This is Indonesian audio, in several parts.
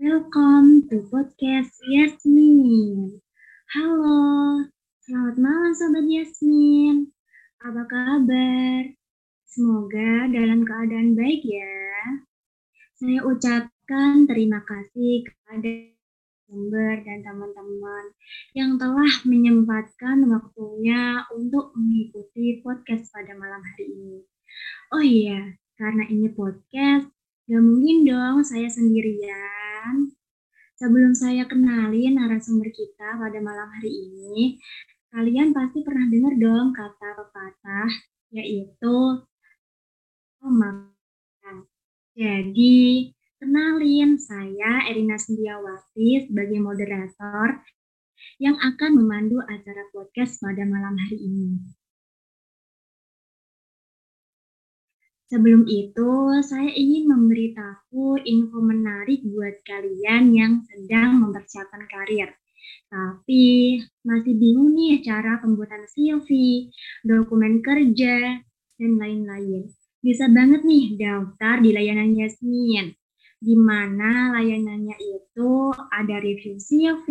Welcome to podcast Yasmin. Halo, selamat malam Sobat Yasmin. Apa kabar? Semoga dalam keadaan baik ya. Saya ucapkan terima kasih kepada sumber dan teman-teman yang telah menyempatkan waktunya untuk mengikuti podcast pada malam hari ini. Oh iya, karena ini podcast, gak mungkin dong saya sendirian. Sebelum saya kenalin narasumber kita pada malam hari ini, kalian pasti pernah dengar dong kata pepatah, yaitu oh, Jadi, Kenalin, saya Erina Sendiawati sebagai moderator yang akan memandu acara podcast pada malam hari ini. Sebelum itu, saya ingin memberitahu info menarik buat kalian yang sedang mempersiapkan karir. Tapi masih bingung nih cara pembuatan CV, dokumen kerja, dan lain-lain. Bisa banget nih daftar di layanan Yasmin di mana layanannya itu ada review CV,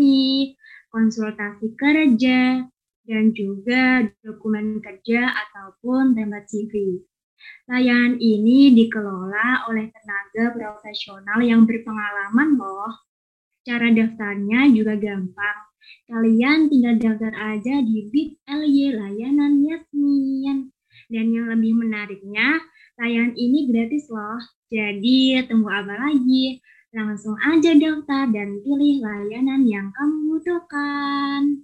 konsultasi kerja, dan juga dokumen kerja ataupun template CV. Layanan ini dikelola oleh tenaga profesional yang berpengalaman loh. Cara daftarnya juga gampang. Kalian tinggal daftar aja di bit.ly layanan Yasmin. Dan yang lebih menariknya, layanan ini gratis loh. Jadi, tunggu apa lagi? Langsung aja daftar dan pilih layanan yang kamu butuhkan.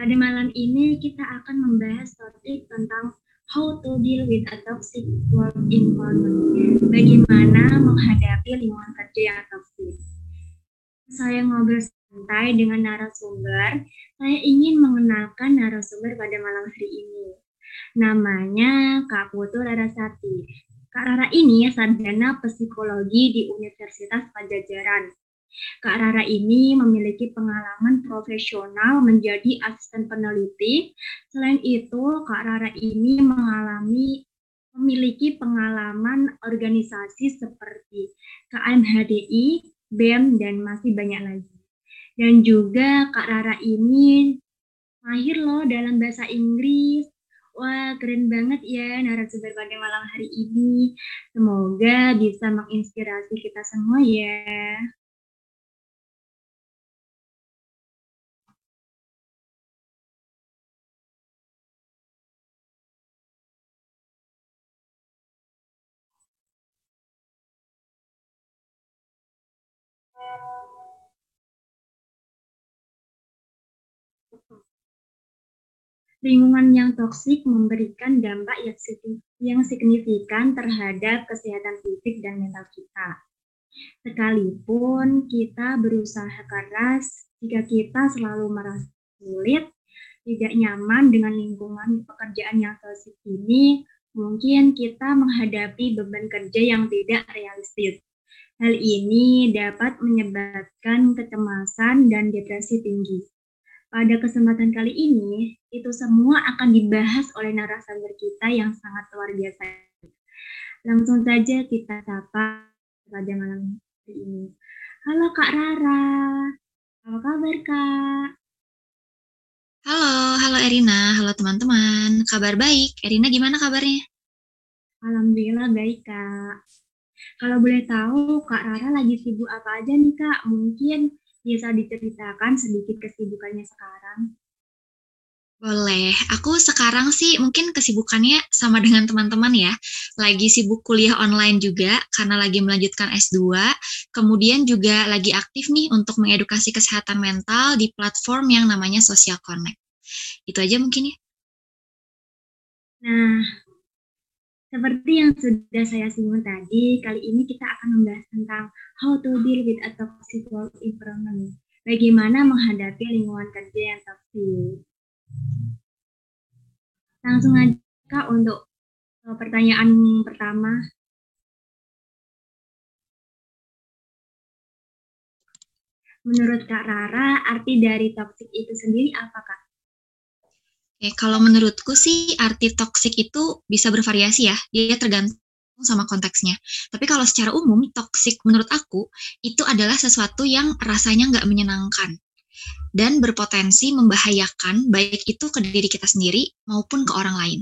Pada malam ini kita akan membahas topik tentang how to deal with a toxic work environment. Bagaimana menghadapi lingkungan kerja yang toksik. Saya ngobrol santai dengan narasumber. Saya ingin mengenalkan narasumber pada malam hari ini. Namanya Kak Putu Rarasati. Kak Rara ini sarjana psikologi di Universitas Pajajaran. Kak Rara ini memiliki pengalaman profesional menjadi asisten peneliti. Selain itu, Kak Rara ini mengalami memiliki pengalaman organisasi seperti KMHDI, BEM, dan masih banyak lagi. Dan juga Kak Rara ini mahir loh dalam bahasa Inggris. Wah, keren banget ya narasumber pada malam hari ini. Semoga bisa menginspirasi kita semua ya. Lingkungan yang toksik memberikan dampak yang signifikan terhadap kesehatan fisik dan mental kita. Sekalipun kita berusaha keras, jika kita selalu merasa sulit, tidak nyaman dengan lingkungan pekerjaan yang toksik ini, mungkin kita menghadapi beban kerja yang tidak realistis. Hal ini dapat menyebabkan kecemasan dan depresi tinggi. Pada kesempatan kali ini, itu semua akan dibahas oleh narasumber kita yang sangat luar biasa. Langsung saja kita sapa pada malam hari ini. Halo Kak Rara, apa kabar Kak? Halo, halo Erina, halo teman-teman. Kabar baik, Erina gimana kabarnya? Alhamdulillah baik Kak. Kalau boleh tahu Kak Rara lagi sibuk apa aja nih Kak? Mungkin bisa diceritakan sedikit kesibukannya sekarang? Boleh, aku sekarang sih mungkin kesibukannya sama dengan teman-teman ya. Lagi sibuk kuliah online juga karena lagi melanjutkan S2. Kemudian juga lagi aktif nih untuk mengedukasi kesehatan mental di platform yang namanya Social Connect. Itu aja mungkin ya. Nah, seperti yang sudah saya singgung tadi, kali ini kita akan membahas tentang how to deal with a toxic work environment. Bagaimana menghadapi lingkungan kerja yang toksik. Langsung aja Kak untuk uh, pertanyaan pertama. Menurut Kak Rara, arti dari toxic itu sendiri apa Kak? Oke, kalau menurutku sih arti toxic itu bisa bervariasi ya. Dia tergantung sama konteksnya. Tapi kalau secara umum, toxic menurut aku itu adalah sesuatu yang rasanya nggak menyenangkan dan berpotensi membahayakan baik itu ke diri kita sendiri maupun ke orang lain.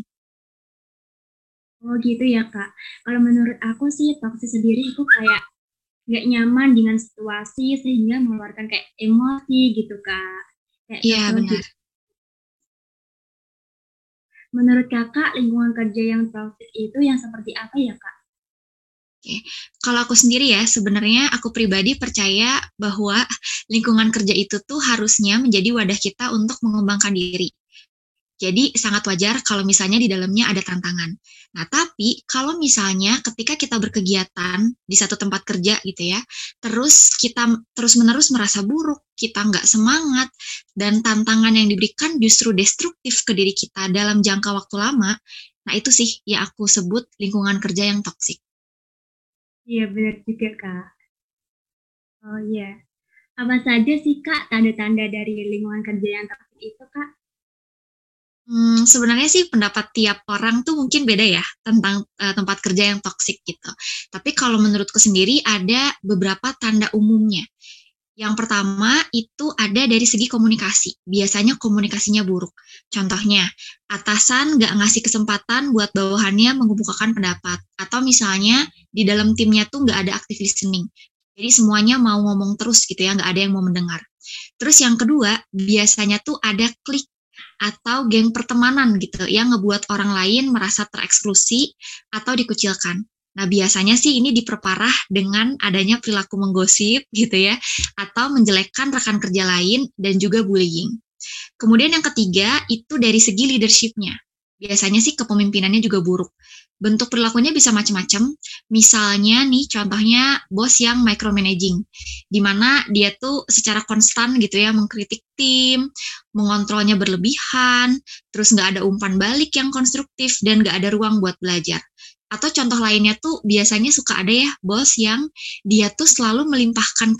Oh gitu ya kak. Kalau menurut aku sih toxic sendiri itu kayak nggak nyaman dengan situasi sehingga mengeluarkan kayak emosi gitu kak. Iya benar. Gitu. Menurut kakak lingkungan kerja yang toxic itu yang seperti apa ya kak? Oke, kalau aku sendiri ya sebenarnya aku pribadi percaya bahwa lingkungan kerja itu tuh harusnya menjadi wadah kita untuk mengembangkan diri. Jadi sangat wajar kalau misalnya di dalamnya ada tantangan. Nah, tapi kalau misalnya ketika kita berkegiatan di satu tempat kerja gitu ya, terus kita terus-menerus merasa buruk, kita nggak semangat, dan tantangan yang diberikan justru destruktif ke diri kita dalam jangka waktu lama, nah itu sih ya aku sebut lingkungan kerja yang toksik. Iya, benar juga, Kak. Oh iya. Apa saja sih, Kak, tanda-tanda dari lingkungan kerja yang toksik itu, Kak? Hmm, sebenarnya sih pendapat tiap orang tuh mungkin beda ya tentang uh, tempat kerja yang toksik gitu. Tapi kalau menurutku sendiri ada beberapa tanda umumnya. Yang pertama itu ada dari segi komunikasi. Biasanya komunikasinya buruk. Contohnya, atasan nggak ngasih kesempatan buat bawahannya mengemukakan pendapat. Atau misalnya di dalam timnya tuh nggak ada active listening. Jadi semuanya mau ngomong terus gitu ya, nggak ada yang mau mendengar. Terus yang kedua, biasanya tuh ada klik atau geng pertemanan gitu yang ngebuat orang lain merasa tereksklusi atau dikucilkan. Nah, biasanya sih ini diperparah dengan adanya perilaku menggosip gitu ya, atau menjelekkan rekan kerja lain dan juga bullying. Kemudian yang ketiga itu dari segi leadershipnya. Biasanya sih kepemimpinannya juga buruk bentuk perilakunya bisa macam-macam. Misalnya nih contohnya bos yang micromanaging, di mana dia tuh secara konstan gitu ya mengkritik tim, mengontrolnya berlebihan, terus nggak ada umpan balik yang konstruktif dan nggak ada ruang buat belajar. Atau contoh lainnya tuh biasanya suka ada ya bos yang dia tuh selalu melimpahkan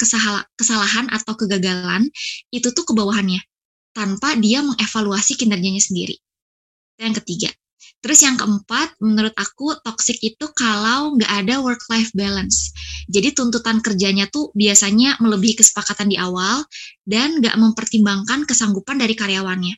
kesalahan atau kegagalan itu tuh ke bawahannya tanpa dia mengevaluasi kinerjanya sendiri. Yang ketiga, Terus yang keempat, menurut aku toxic itu kalau nggak ada work-life balance. Jadi tuntutan kerjanya tuh biasanya melebihi kesepakatan di awal dan nggak mempertimbangkan kesanggupan dari karyawannya.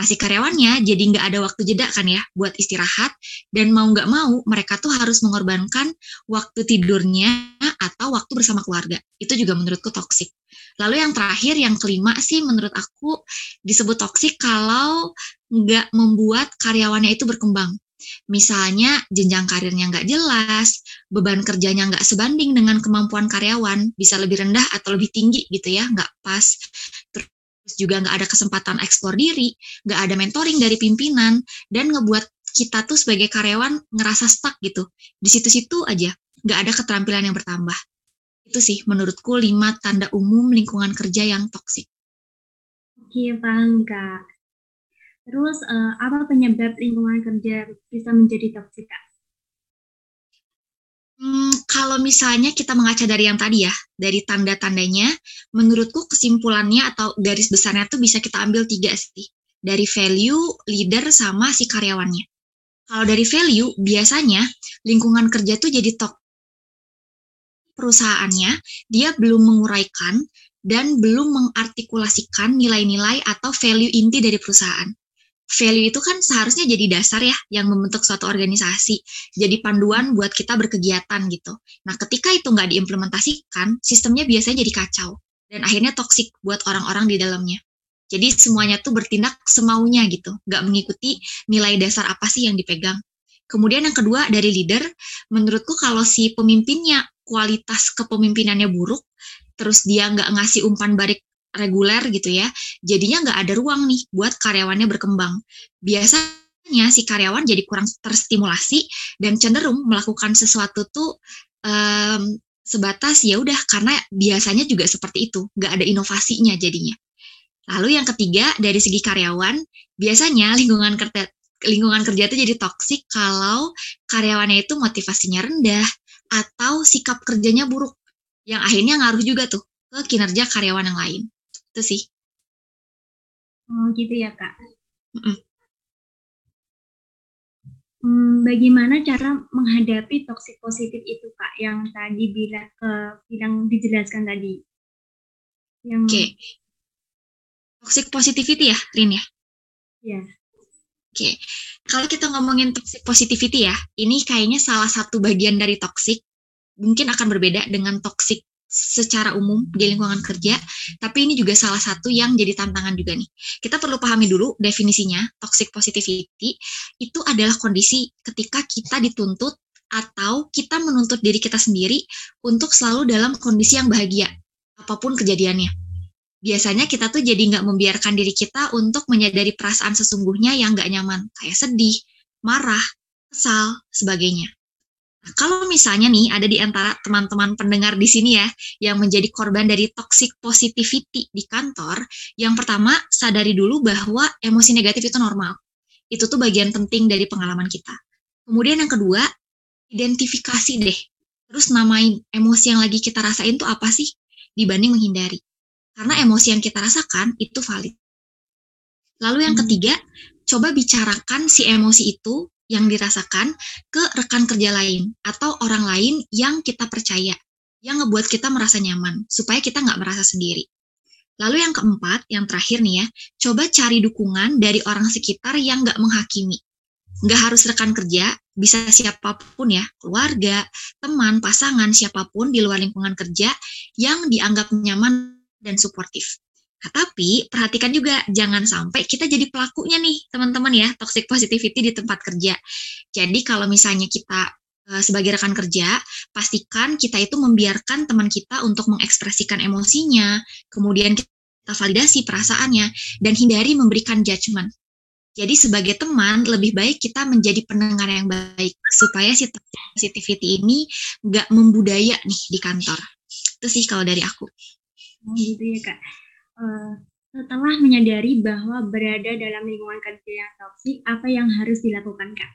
Si karyawannya jadi nggak ada waktu jeda kan ya buat istirahat dan mau nggak mau mereka tuh harus mengorbankan waktu tidurnya atau waktu bersama keluarga. Itu juga menurutku toxic. Lalu yang terakhir, yang kelima sih menurut aku disebut toksik kalau nggak membuat karyawannya itu berkembang. Misalnya jenjang karirnya nggak jelas, beban kerjanya nggak sebanding dengan kemampuan karyawan, bisa lebih rendah atau lebih tinggi gitu ya, nggak pas. Juga nggak ada kesempatan eksplor diri, nggak ada mentoring dari pimpinan, dan ngebuat kita tuh sebagai karyawan ngerasa stuck gitu. Di situ-situ aja, nggak ada keterampilan yang bertambah. Itu sih menurutku lima tanda umum lingkungan kerja yang toksik. Oke, paham Kak. Terus uh, apa penyebab lingkungan kerja bisa menjadi toksik Kak? Hmm, kalau misalnya kita mengaca dari yang tadi ya, dari tanda-tandanya, menurutku kesimpulannya atau garis besarnya tuh bisa kita ambil tiga sih. Dari value, leader, sama si karyawannya. Kalau dari value, biasanya lingkungan kerja tuh jadi tok perusahaannya dia belum menguraikan dan belum mengartikulasikan nilai-nilai atau value inti dari perusahaan. Value itu kan seharusnya jadi dasar ya yang membentuk suatu organisasi, jadi panduan buat kita berkegiatan gitu. Nah, ketika itu nggak diimplementasikan, sistemnya biasanya jadi kacau dan akhirnya toksik buat orang-orang di dalamnya. Jadi semuanya tuh bertindak semaunya gitu, nggak mengikuti nilai dasar apa sih yang dipegang. Kemudian yang kedua dari leader, menurutku kalau si pemimpinnya kualitas kepemimpinannya buruk, terus dia nggak ngasih umpan balik reguler gitu ya, jadinya nggak ada ruang nih buat karyawannya berkembang. Biasanya si karyawan jadi kurang terstimulasi dan cenderung melakukan sesuatu tuh um, sebatas ya udah karena biasanya juga seperti itu, nggak ada inovasinya jadinya. Lalu yang ketiga dari segi karyawan, biasanya lingkungan kerja lingkungan kerja itu jadi toksik kalau karyawannya itu motivasinya rendah atau sikap kerjanya buruk yang akhirnya ngaruh juga tuh ke kinerja karyawan yang lain. Itu sih. Oh gitu ya kak. Mm -mm. Hmm, bagaimana cara menghadapi toxic positif itu kak yang tadi bilang ke bilang dijelaskan tadi? Yang... Oke. Okay. Toxic positivity ya, Rin ya? Iya. Oke, okay. kalau kita ngomongin toxic positivity ya, ini kayaknya salah satu bagian dari toxic. Mungkin akan berbeda dengan toxic secara umum di lingkungan kerja, tapi ini juga salah satu yang jadi tantangan juga nih. Kita perlu pahami dulu definisinya, toxic positivity itu adalah kondisi ketika kita dituntut atau kita menuntut diri kita sendiri untuk selalu dalam kondisi yang bahagia, apa pun kejadiannya biasanya kita tuh jadi nggak membiarkan diri kita untuk menyadari perasaan sesungguhnya yang nggak nyaman, kayak sedih, marah, kesal, sebagainya. Nah, kalau misalnya nih ada di antara teman-teman pendengar di sini ya yang menjadi korban dari toxic positivity di kantor, yang pertama sadari dulu bahwa emosi negatif itu normal. Itu tuh bagian penting dari pengalaman kita. Kemudian yang kedua, identifikasi deh. Terus namain emosi yang lagi kita rasain tuh apa sih dibanding menghindari. Karena emosi yang kita rasakan itu valid. Lalu yang hmm. ketiga, coba bicarakan si emosi itu yang dirasakan ke rekan kerja lain atau orang lain yang kita percaya, yang ngebuat kita merasa nyaman, supaya kita nggak merasa sendiri. Lalu yang keempat, yang terakhir nih ya, coba cari dukungan dari orang sekitar yang nggak menghakimi. Nggak harus rekan kerja, bisa siapa pun ya, keluarga, teman, pasangan, siapa pun di luar lingkungan kerja yang dianggap nyaman dan suportif. Tapi perhatikan juga jangan sampai kita jadi pelakunya nih teman-teman ya toxic positivity di tempat kerja. Jadi kalau misalnya kita uh, sebagai rekan kerja, pastikan kita itu membiarkan teman kita untuk mengekspresikan emosinya, kemudian kita validasi perasaannya dan hindari memberikan judgement. Jadi sebagai teman lebih baik kita menjadi pendengar yang baik supaya si positivity ini nggak membudaya nih di kantor. Itu sih kalau dari aku. Oh gitu ya kak. Uh, setelah menyadari bahwa berada dalam lingkungan kerja yang toksik, apa yang harus dilakukan kak?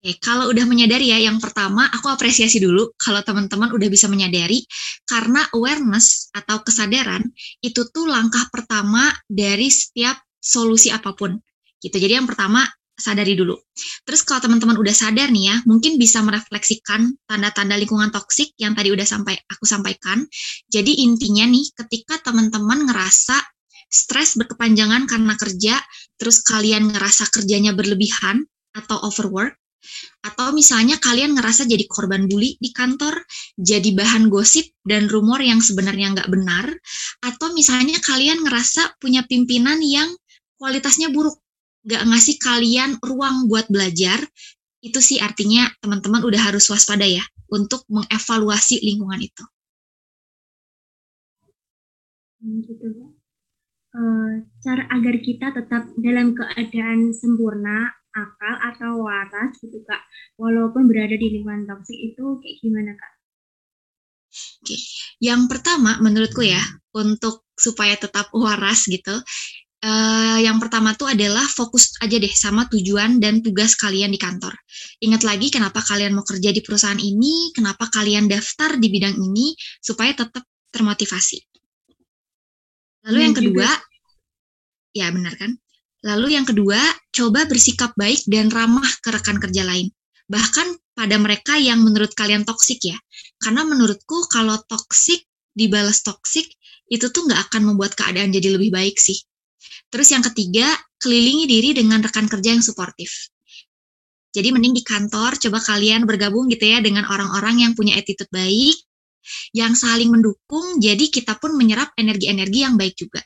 Oke, kalau udah menyadari ya, yang pertama aku apresiasi dulu kalau teman-teman udah bisa menyadari karena awareness atau kesadaran itu tuh langkah pertama dari setiap solusi apa pun. Gitu. Jadi yang pertama sadari dulu. Terus kalau teman-teman udah sadar nih ya, mungkin bisa merefleksikan tanda-tanda lingkungan toksik yang tadi udah sampai aku sampaikan. Jadi intinya nih, ketika teman-teman ngerasa stres berkepanjangan karena kerja, terus kalian ngerasa kerjanya berlebihan atau overwork, atau misalnya kalian ngerasa jadi korban bully di kantor, jadi bahan gosip dan rumor yang sebenarnya nggak benar, atau misalnya kalian ngerasa punya pimpinan yang kualitasnya buruk nggak ngasih kalian ruang buat belajar, itu sih artinya teman-teman udah harus waspada ya untuk mengevaluasi lingkungan itu. Hmm, gitu. Uh, cara agar kita tetap dalam keadaan sempurna, akal atau waras gitu kak, walaupun berada di lingkungan toksik itu kayak gimana kak? Oke, yang pertama menurutku ya untuk supaya tetap waras gitu, Uh, yang pertama tuh adalah fokus aja deh sama tujuan dan tugas kalian di kantor. Ingat lagi kenapa kalian mau kerja di perusahaan ini, kenapa kalian daftar di bidang ini, supaya tetap termotivasi. Lalu hmm, yang kedua, juga. ya benar kan? Lalu yang kedua, coba bersikap baik dan ramah ke rekan kerja lain. Bahkan pada mereka yang menurut kalian toksik ya. Karena menurutku kalau toksik dibalas toksik, itu tuh nggak akan membuat keadaan jadi lebih baik sih Terus yang ketiga, kelilingi diri dengan rekan kerja yang suportif. Jadi mending di kantor coba kalian bergabung gitu ya dengan orang-orang yang punya attitude baik, yang saling mendukung, jadi kita pun menyerap energi-energi yang baik juga.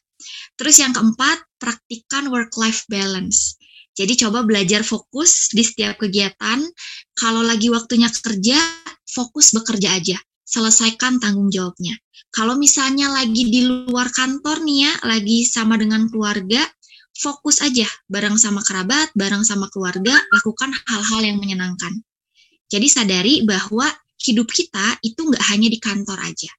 Terus yang keempat, praktikan work-life balance. Jadi coba belajar fokus di setiap kegiatan. Kalau lagi waktunya kerja, fokus bekerja aja. Selesaikan tanggung jawabnya. Kalau misalnya lagi di luar kantor nih ya, lagi sama dengan keluarga, fokus aja bareng sama kerabat, bareng sama keluarga, lakukan hal-hal yang menyenangkan. Jadi sadari bahwa hidup kita itu nggak hanya di kantor aja.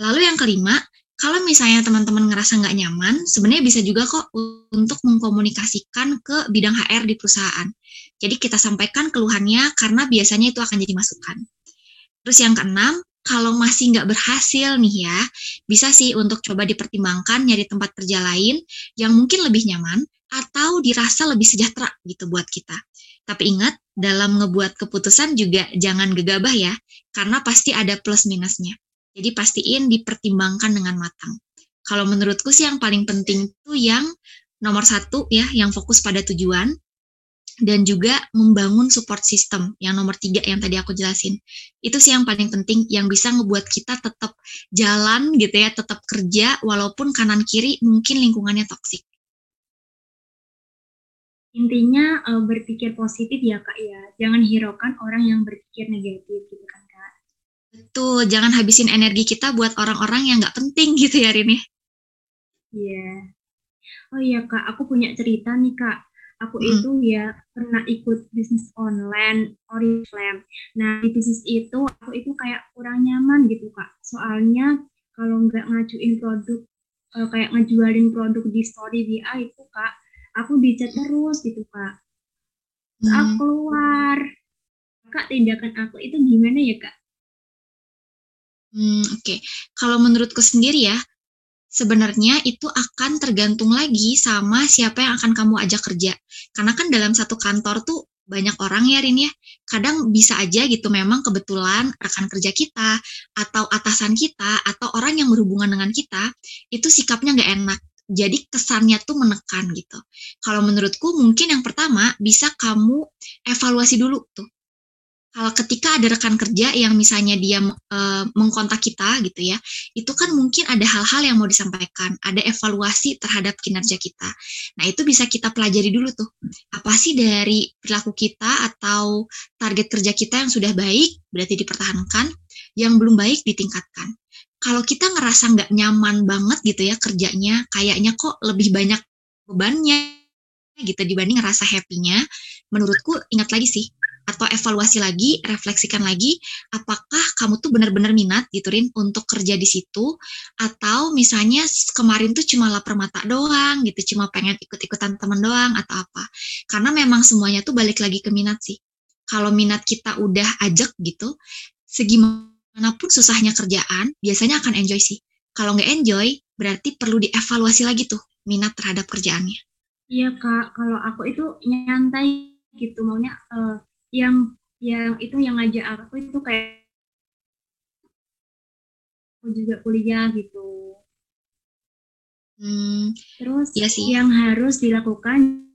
Lalu yang kelima, kalau misalnya teman-teman ngerasa nggak nyaman, sebenarnya bisa juga kok untuk mengkomunikasikan ke bidang HR di perusahaan. Jadi kita sampaikan keluhannya karena biasanya itu akan jadi masukan. Terus yang keenam, kalau masih nggak berhasil nih ya, bisa sih untuk coba dipertimbangkan nyari tempat kerja lain yang mungkin lebih nyaman atau dirasa lebih sejahtera gitu buat kita. Tapi ingat, dalam ngebuat keputusan juga jangan gegabah ya, karena pasti ada plus minusnya. Jadi pastiin dipertimbangkan dengan matang. Kalau menurutku sih yang paling penting itu yang nomor satu ya, yang fokus pada tujuan, dan juga membangun support system yang nomor tiga yang tadi aku jelasin. Itu sih yang paling penting, yang bisa ngebuat kita tetap jalan gitu ya, tetap kerja walaupun kanan kiri mungkin lingkungannya toksik. Intinya uh, berpikir positif ya kak ya, jangan hiraukan orang yang berpikir negatif gitu kan. Betul, jangan habisin energi kita buat orang-orang yang nggak penting gitu ya Rini. Iya. Yeah. Oh iya kak, aku punya cerita nih kak. Aku hmm. itu ya pernah ikut bisnis online Oriflame. Nah di bisnis itu aku itu kayak kurang nyaman gitu kak. Soalnya kalau nggak ngajuin produk uh, kayak ngejualin produk di story WA itu kak, aku dicat terus gitu kak. Terus hmm. aku keluar. Kak tindakan aku itu gimana ya kak? Hmm, oke. Okay. Kalau menurutku sendiri ya, sebenarnya itu akan tergantung lagi sama siapa yang akan kamu ajak kerja. Karena kan dalam satu kantor tuh banyak orang ya Rin ya. Kadang bisa aja gitu memang kebetulan rekan kerja kita atau atasan kita atau orang yang berhubungan dengan kita itu sikapnya nggak enak. Jadi kesannya tuh menekan gitu. Kalau menurutku mungkin yang pertama bisa kamu evaluasi dulu tuh kalau ketika ada rekan kerja yang misalnya dia e, mengkontak kita gitu ya, itu kan mungkin ada hal-hal yang mau disampaikan, ada evaluasi terhadap kinerja kita. Nah, itu bisa kita pelajari dulu tuh. Apa sih dari perilaku kita atau target kerja kita yang sudah baik, berarti dipertahankan, yang belum baik ditingkatkan. Kalau kita ngerasa nggak nyaman banget gitu ya kerjanya, kayaknya kok lebih banyak bebannya gitu dibanding ngerasa happy-nya, menurutku ingat lagi sih, atau evaluasi lagi, refleksikan lagi, apakah kamu tuh benar-benar minat gitu Rin untuk kerja di situ atau misalnya kemarin tuh cuma lapar mata doang gitu, cuma pengen ikut-ikutan teman doang atau apa. Karena memang semuanya tuh balik lagi ke minat sih. Kalau minat kita udah ajak gitu, segimanapun susahnya kerjaan, biasanya akan enjoy sih. Kalau nggak enjoy, berarti perlu dievaluasi lagi tuh minat terhadap kerjaannya. Iya kak, kalau aku itu nyantai gitu maunya uh, yang yang itu yang ngajak aku itu kayak aku juga kuliah gitu. Hmm, Terus ya sih. yang harus dilakukan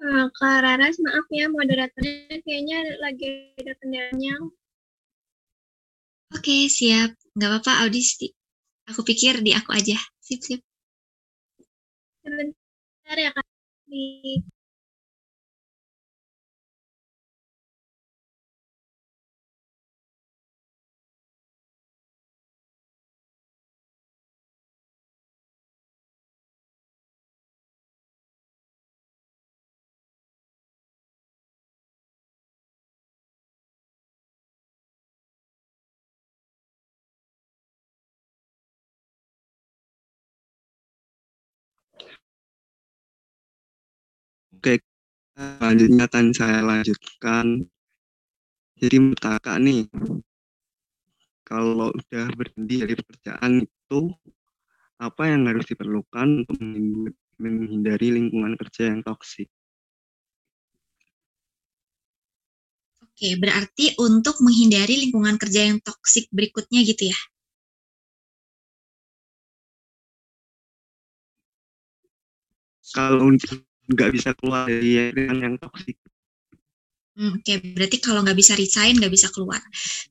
Uh, Kak Raras, maaf ya moderatornya kayaknya lagi ada kendalanya. Oke, siap. Nggak apa-apa, audisi. Aku pikir di aku aja. Sip, sip. Sebentar ya, Kak. Di Oke, selanjutnya akan saya lanjutkan. Jadi kakak nih, kalau udah berhenti dari pekerjaan itu, apa yang harus diperlukan untuk menghindari lingkungan kerja yang toksik? Oke, berarti untuk menghindari lingkungan kerja yang toksik berikutnya gitu ya? Kalau untuk nggak bisa keluar dari yang toksik. Hmm, Oke, berarti kalau nggak bisa resign, nggak bisa keluar.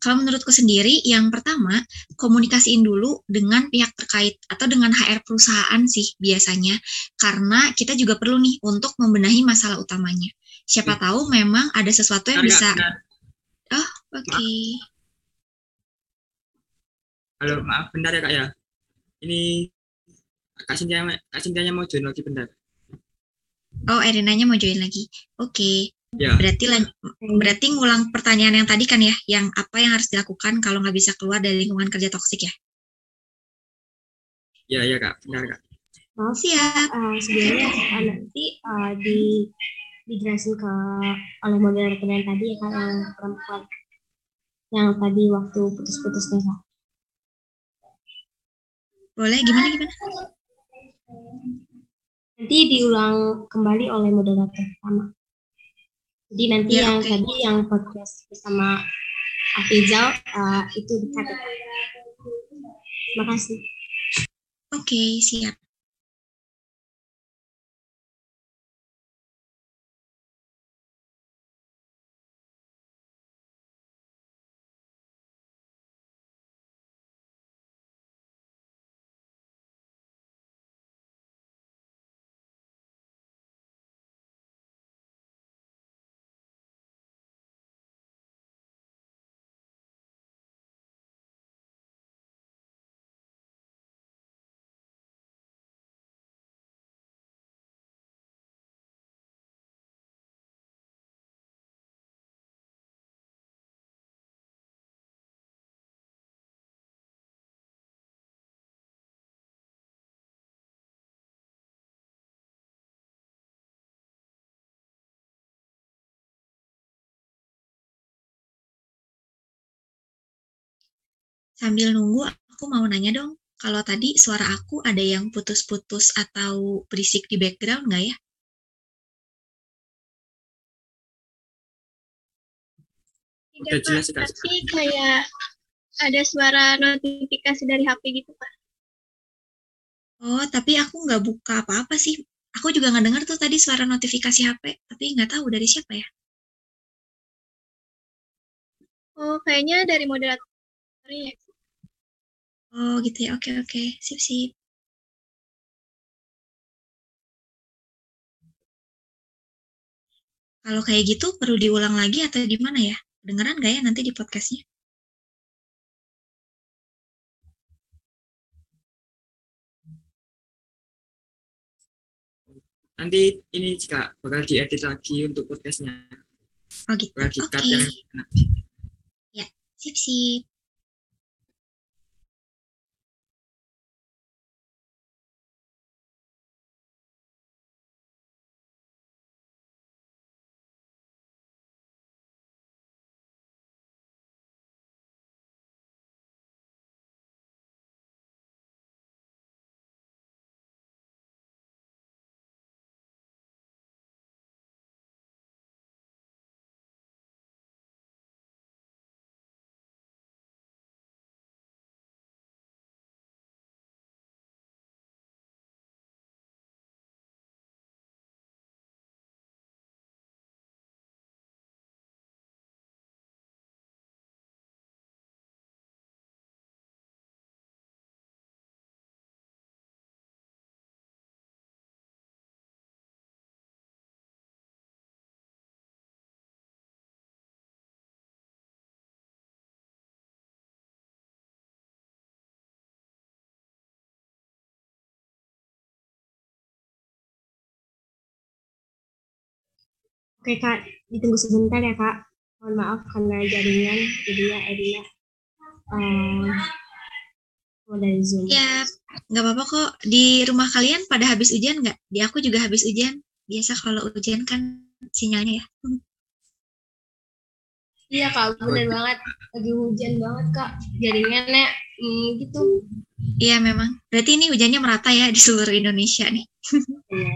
Kalau menurutku sendiri, yang pertama, komunikasiin dulu dengan pihak terkait atau dengan HR perusahaan sih biasanya. Karena kita juga perlu nih untuk membenahi masalah utamanya. Siapa tahu memang ada sesuatu yang bisa... Oh, oke. Halo, maaf bentar ya kak ya. Ini Kak Cynthia mau join lagi bentar. Oh, Erinanya mau join lagi. Oke, Ya, berarti berarti ngulang pertanyaan yang tadi kan ya, yang apa yang harus dilakukan kalau nggak bisa keluar dari lingkungan kerja toksik ya? ya, ya kak, bentar kak. Maaf, Siap. eh, sebelumnya eh, nanti eh, di dijelasin ke oleh moderator yang tadi ya kak yang perempuan yang tadi waktu putus-putusnya kak. Boleh, gimana gimana? Nanti diulang kembali oleh moderator pertama. Jadi nanti Ya, yang oke. tadi yang podcast bersama Afizal eh, itu dicatat. Terima kasih. Oke, siap. Sambil nunggu, aku mau nanya dong, kalau tadi suara aku ada yang putus-putus atau berisik di background nggak ya? Udah Tidak, jelas. Tapi kayak ada suara notifikasi dari HP gitu, Kak. Oh, tapi aku nggak buka apa-apa sih. Aku juga nggak dengar tuh tadi suara notifikasi HP, tapi nggak tahu dari siapa ya. Oh, kayaknya dari moderatornya ya. Oh, gitu ya. Oke, oke. Sip-sip. Kalau kayak gitu perlu diulang lagi atau gimana ya? Dengeran nggak ya nanti di podcastnya? Nanti ini kak bakal diedit lagi untuk podcastnya. Oh gitu. Bakal di-cut Oke. yang Sip-sip. Oke kak, ditunggu sebentar ya kak. Mohon maaf karena jaringan, jadi ya Erina eh, mau dari Zoom. Ya, nggak apa-apa kok. Di rumah kalian pada habis ujian nggak? Di aku juga habis ujian. Biasa kalau ujian kan sinyalnya ya. Iya kak, bener banget. Lagi hujan banget kak. Jaringannya mm, gitu. Iya memang. Berarti ini hujannya merata ya di seluruh Indonesia nih. Iya.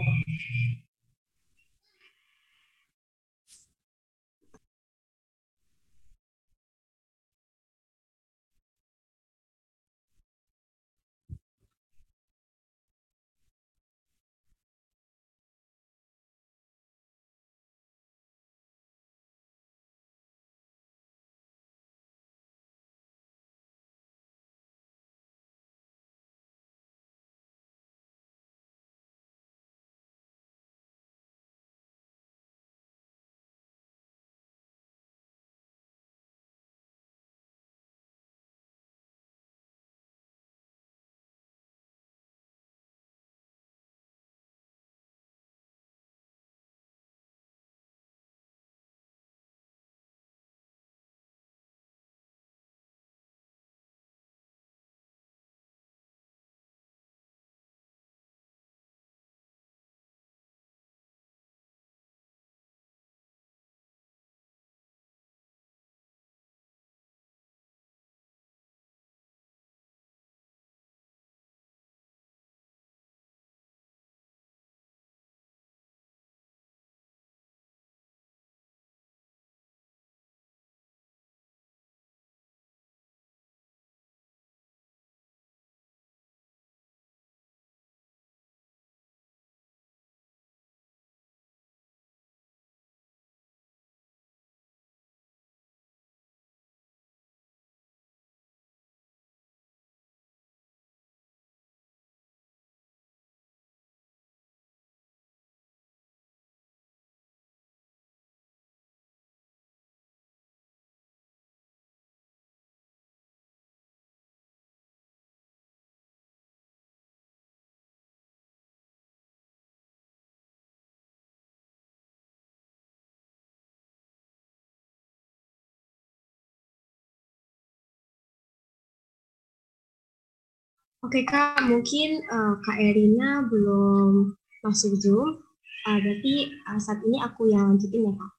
Oke Kak, mungkin uh, Kak Erina belum masuk Zoom. Uh, berarti uh, saat ini aku yang lanjutin ya Kak.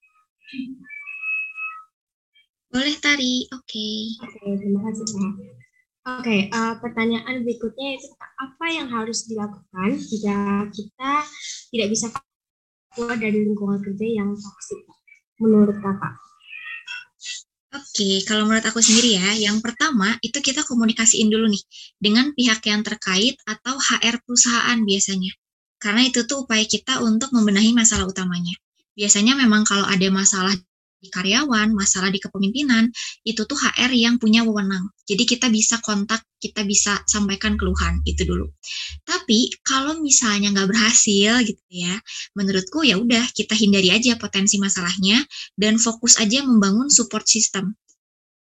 Boleh Tari, oke. Okay. Oke, okay, terima kasih Kak. Oke, okay, uh, pertanyaan berikutnya itu apa yang harus dilakukan jika kita tidak bisa keluar dari lingkungan kerja yang toksik menurut kakak? Oke, kalau menurut aku sendiri ya, yang pertama itu kita komunikasiin dulu nih dengan pihak yang terkait atau HR perusahaan biasanya. Karena itu tuh upaya kita untuk membenahi masalah utamanya. Biasanya memang kalau ada masalah karyawan, masalah di kepemimpinan, itu tuh HR yang punya wewenang. Jadi kita bisa kontak, kita bisa sampaikan keluhan, itu dulu. Tapi kalau misalnya nggak berhasil gitu ya, menurutku ya udah kita hindari aja potensi masalahnya dan fokus aja membangun support system.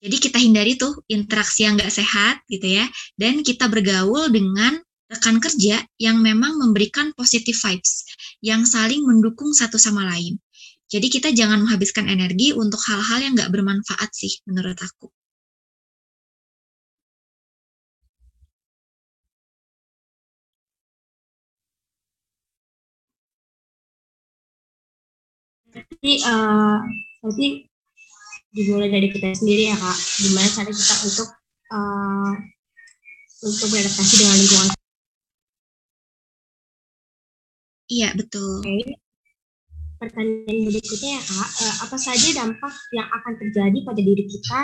Jadi kita hindari tuh interaksi yang nggak sehat gitu ya, dan kita bergaul dengan rekan kerja yang memang memberikan positive vibes, yang saling mendukung satu sama lain. Jadi kita jangan menghabiskan energi untuk hal-hal yang nggak bermanfaat sih menurut aku. Jadi, uh, berarti dimulai dari kita sendiri ya kak. Gimana cara kita untuk uh, untuk beradaptasi dengan lingkungan. Iya betul. Okay pertanyaan berikutnya ya kak, eh, apa saja dampak yang akan terjadi pada diri kita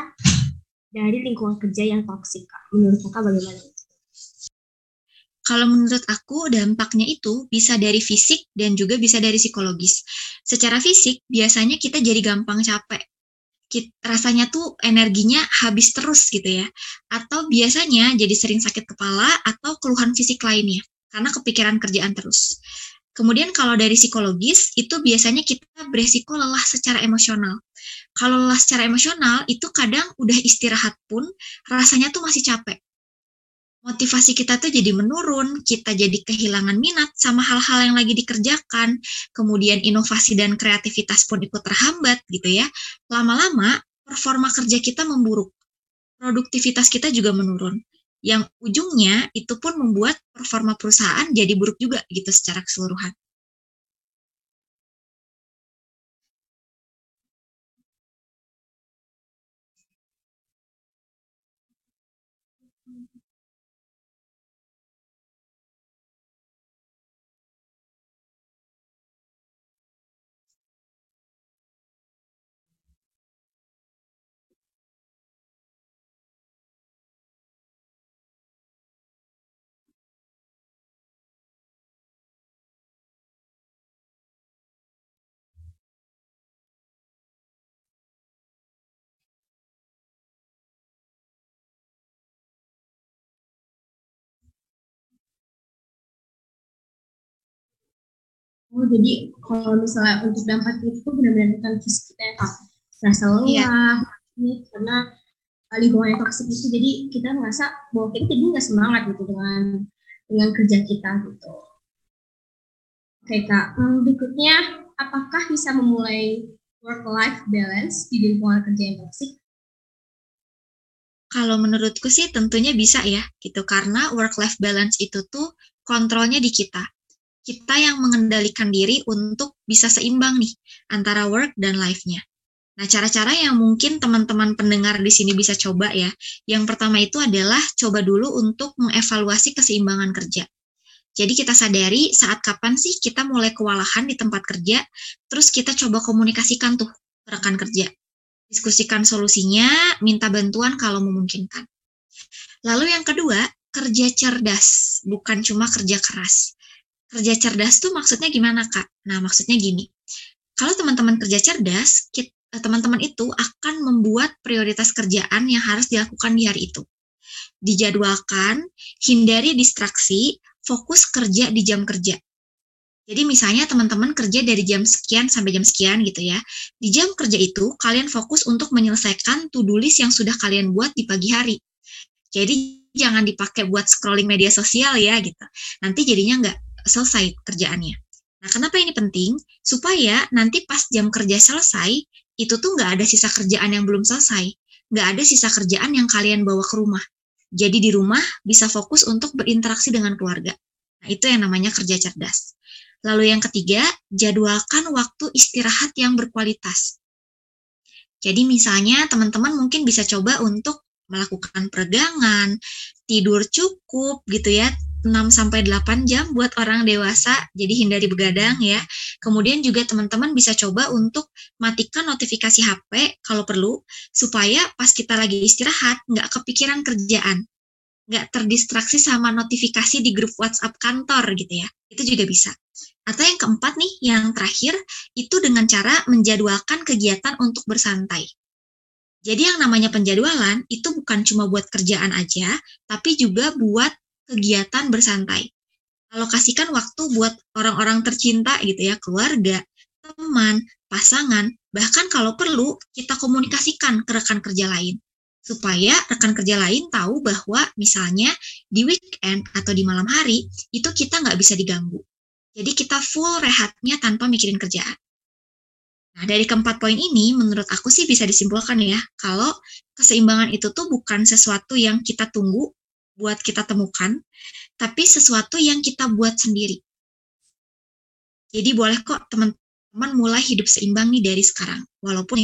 dari lingkungan kerja yang toksik kak? Menurut kakak bagaimana? Kalau menurut aku dampaknya itu bisa dari fisik dan juga bisa dari psikologis. Secara fisik biasanya kita jadi gampang capek. Kita, rasanya tuh energinya habis terus gitu ya. Atau biasanya jadi sering sakit kepala atau keluhan fisik lainnya karena kepikiran kerjaan terus. Kemudian kalau dari psikologis itu biasanya kita beresiko lelah secara emosional. Kalau lelah secara emosional itu kadang udah istirahat pun rasanya tuh masih capek. Motivasi kita tuh jadi menurun, kita jadi kehilangan minat sama hal-hal yang lagi dikerjakan, kemudian inovasi dan kreativitas pun ikut terhambat gitu ya. Lama-lama performa kerja kita memburuk, produktivitas kita juga menurun yang ujungnya itu pun membuat performa perusahaan jadi buruk juga gitu secara keseluruhan. Oh, jadi kalau misalnya untuk dampak itu benar-benar bukan fisik kita ya, Kak. Rasa lelah, yeah. ini karena lingkungan yang toksik itu, jadi kita merasa bahwa kita jadi nggak semangat gitu dengan dengan kerja kita gitu. Oke Kak, hmm, berikutnya apakah bisa memulai work-life balance di lingkungan kerja yang toksik? Kalau menurutku sih tentunya bisa ya, gitu. Karena work-life balance itu tuh kontrolnya di kita kita yang mengendalikan diri untuk bisa seimbang nih antara work dan life-nya. Nah, cara-cara yang mungkin teman-teman pendengar di sini bisa coba ya. Yang pertama itu adalah coba dulu untuk mengevaluasi keseimbangan kerja. Jadi kita sadari saat kapan sih kita mulai kewalahan di tempat kerja, terus kita coba komunikasikan tuh rekan kerja. Diskusikan solusinya, minta bantuan kalau memungkinkan. Lalu yang kedua, kerja cerdas, bukan cuma kerja keras kerja cerdas tuh maksudnya gimana kak? Nah maksudnya gini, kalau teman-teman kerja cerdas, eh, teman-teman itu akan membuat prioritas kerjaan yang harus dilakukan di hari itu. Dijadwalkan, hindari distraksi, fokus kerja di jam kerja. Jadi misalnya teman-teman kerja dari jam sekian sampai jam sekian gitu ya. Di jam kerja itu kalian fokus untuk menyelesaikan to-do list yang sudah kalian buat di pagi hari. Jadi jangan dipakai buat scrolling media sosial ya gitu. Nanti jadinya nggak selesai kerjaannya. Nah, kenapa ini penting? Supaya nanti pas jam kerja selesai, itu tuh nggak ada sisa kerjaan yang belum selesai. Nggak ada sisa kerjaan yang kalian bawa ke rumah. Jadi di rumah bisa fokus untuk berinteraksi dengan keluarga. Nah, itu yang namanya kerja cerdas. Lalu yang ketiga, jadwalkan waktu istirahat yang berkualitas. Jadi misalnya teman-teman mungkin bisa coba untuk melakukan peregangan, tidur cukup gitu ya, 6 sampai 8 jam buat orang dewasa, jadi hindari begadang ya. Kemudian juga teman-teman bisa coba untuk matikan notifikasi HP kalau perlu, supaya pas kita lagi istirahat nggak kepikiran kerjaan, nggak terdistraksi sama notifikasi di grup WhatsApp kantor gitu ya. Itu juga bisa. Atau yang keempat nih, yang terakhir, itu dengan cara menjadwalkan kegiatan untuk bersantai. Jadi yang namanya penjadwalan itu bukan cuma buat kerjaan aja, tapi juga buat kegiatan bersantai. Alokasikan waktu buat orang-orang tercinta gitu ya, keluarga, teman, pasangan, bahkan kalau perlu kita komunikasikan ke rekan kerja lain. Supaya rekan kerja lain tahu bahwa misalnya di weekend atau di malam hari itu kita nggak bisa diganggu. Jadi kita full rehatnya tanpa mikirin kerjaan. Nah, dari keempat poin ini, menurut aku sih bisa disimpulkan ya, kalau keseimbangan itu tuh bukan sesuatu yang kita tunggu buat kita temukan, tapi sesuatu yang kita buat sendiri. Jadi boleh kok teman-teman mulai hidup seimbang nih dari sekarang, walaupun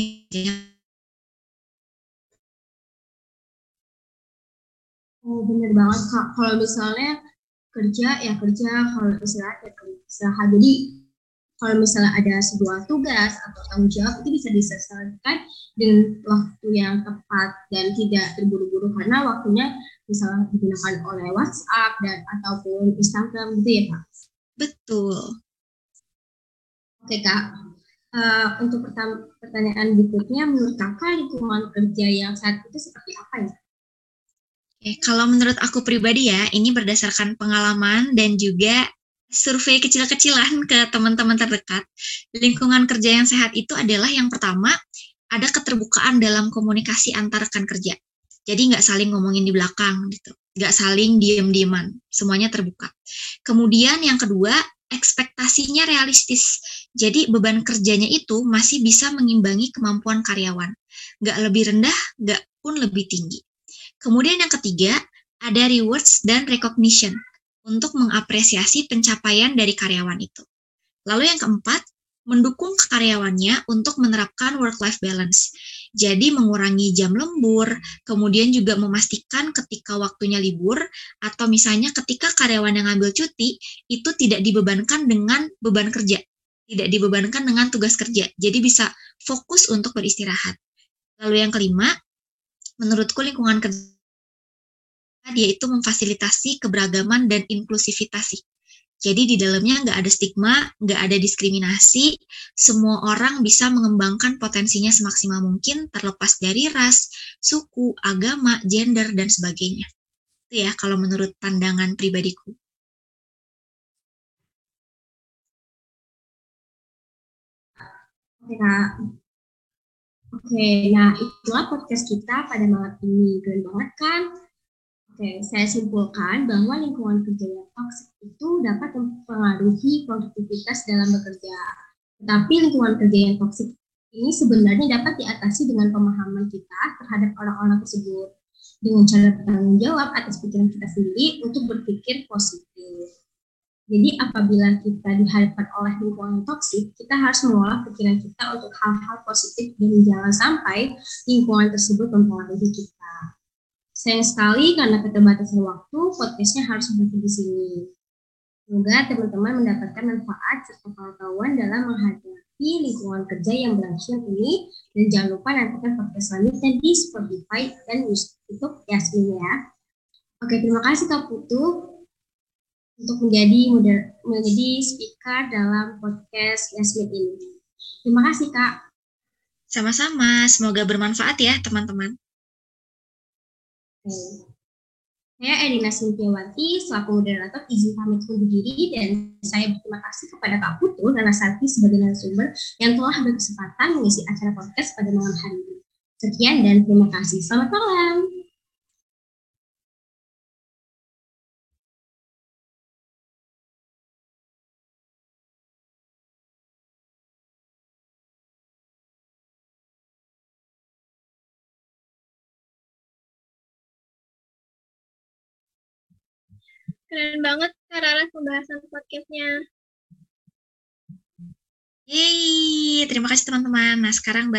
Oh bener banget kak. Kalau misalnya kerja ya kerja, kalau istirahat ya istirahat. Jadi kalau misalnya ada sebuah tugas atau tanggung jawab itu bisa diselesaikan dengan waktu yang tepat dan tidak terburu-buru karena waktunya misalnya digunakan oleh WhatsApp dan ataupun Instagram gitu ya kak? Betul. Oke kak, uh, untuk pertanyaan berikutnya menurut kakak lingkungan kerja yang saat itu seperti apa ya? Oke, kalau menurut aku pribadi ya, ini berdasarkan pengalaman dan juga survei kecil-kecilan ke teman-teman terdekat. Lingkungan kerja yang sehat itu adalah yang pertama, ada keterbukaan dalam komunikasi antar rekan kerja. Jadi nggak saling ngomongin di belakang gitu, nggak saling diem-dieman, semuanya terbuka. Kemudian yang kedua, ekspektasinya realistis. Jadi beban kerjanya itu masih bisa mengimbangi kemampuan karyawan. Nggak lebih rendah, nggak pun lebih tinggi. Kemudian yang ketiga, ada rewards dan recognition untuk mengapresiasi pencapaian dari karyawan itu. Lalu yang keempat, mendukung karyawannya untuk menerapkan work-life balance. Jadi mengurangi jam lembur, kemudian juga memastikan ketika waktunya libur, atau misalnya ketika karyawan yang ngambil cuti, itu tidak dibebankan dengan beban kerja, tidak dibebankan dengan tugas kerja. Jadi bisa fokus untuk beristirahat. Lalu yang kelima, menurutku lingkungan kerja dia itu memfasilitasi keberagaman dan inklusivitas jadi di dalamnya nggak ada stigma, nggak ada diskriminasi, semua orang bisa mengembangkan potensinya semaksimal mungkin terlepas dari ras, suku, agama, gender, dan sebagainya. Itu ya kalau menurut pandangan pribadiku. Oke, Kak. Oke, nah itulah podcast kita pada malam ini. Keren banget kan? Oke, saya simpulkan bahwa lingkungan kerja yang toksik itu dapat mempengaruhi produktivitas dalam bekerja. Tetapi lingkungan kerja yang toksik ini sebenarnya dapat diatasi dengan pemahaman kita terhadap orang-orang tersebut dengan cara bertanggung jawab atas pikiran kita sendiri untuk berpikir positif. Jadi apabila kita dihadapkan oleh lingkungan toksik, kita harus mengolah pikiran kita untuk hal-hal positif dan jangan sampai lingkungan tersebut mempengaruhi kita. Sayang sekali karena keterbatasan waktu, podcastnya harus berhenti di sini. Semoga teman-teman mendapatkan manfaat serta pengetahuan dalam menghadapi lingkungan kerja yang berlangsung ini. Dan jangan lupa nantikan podcast selanjutnya di Spotify dan YouTube Yasmin ya. Oke, terima kasih Kak Putu untuk menjadi moder menjadi speaker dalam podcast Yasmin ini. Terima kasih Kak. Sama-sama, semoga bermanfaat ya teman-teman. Saya Erina Sintiawati, selaku moderator izin pamit undur diri dan saya berterima kasih kepada Kak Putu dan Asati sebagai narasumber yang telah berkesempatan mengisi acara podcast pada malam hari ini. Sekian dan terima kasih. Selamat malam. Keren banget Rara pembahasan podcastnya. Yeay, terima kasih teman-teman. Nah, sekarang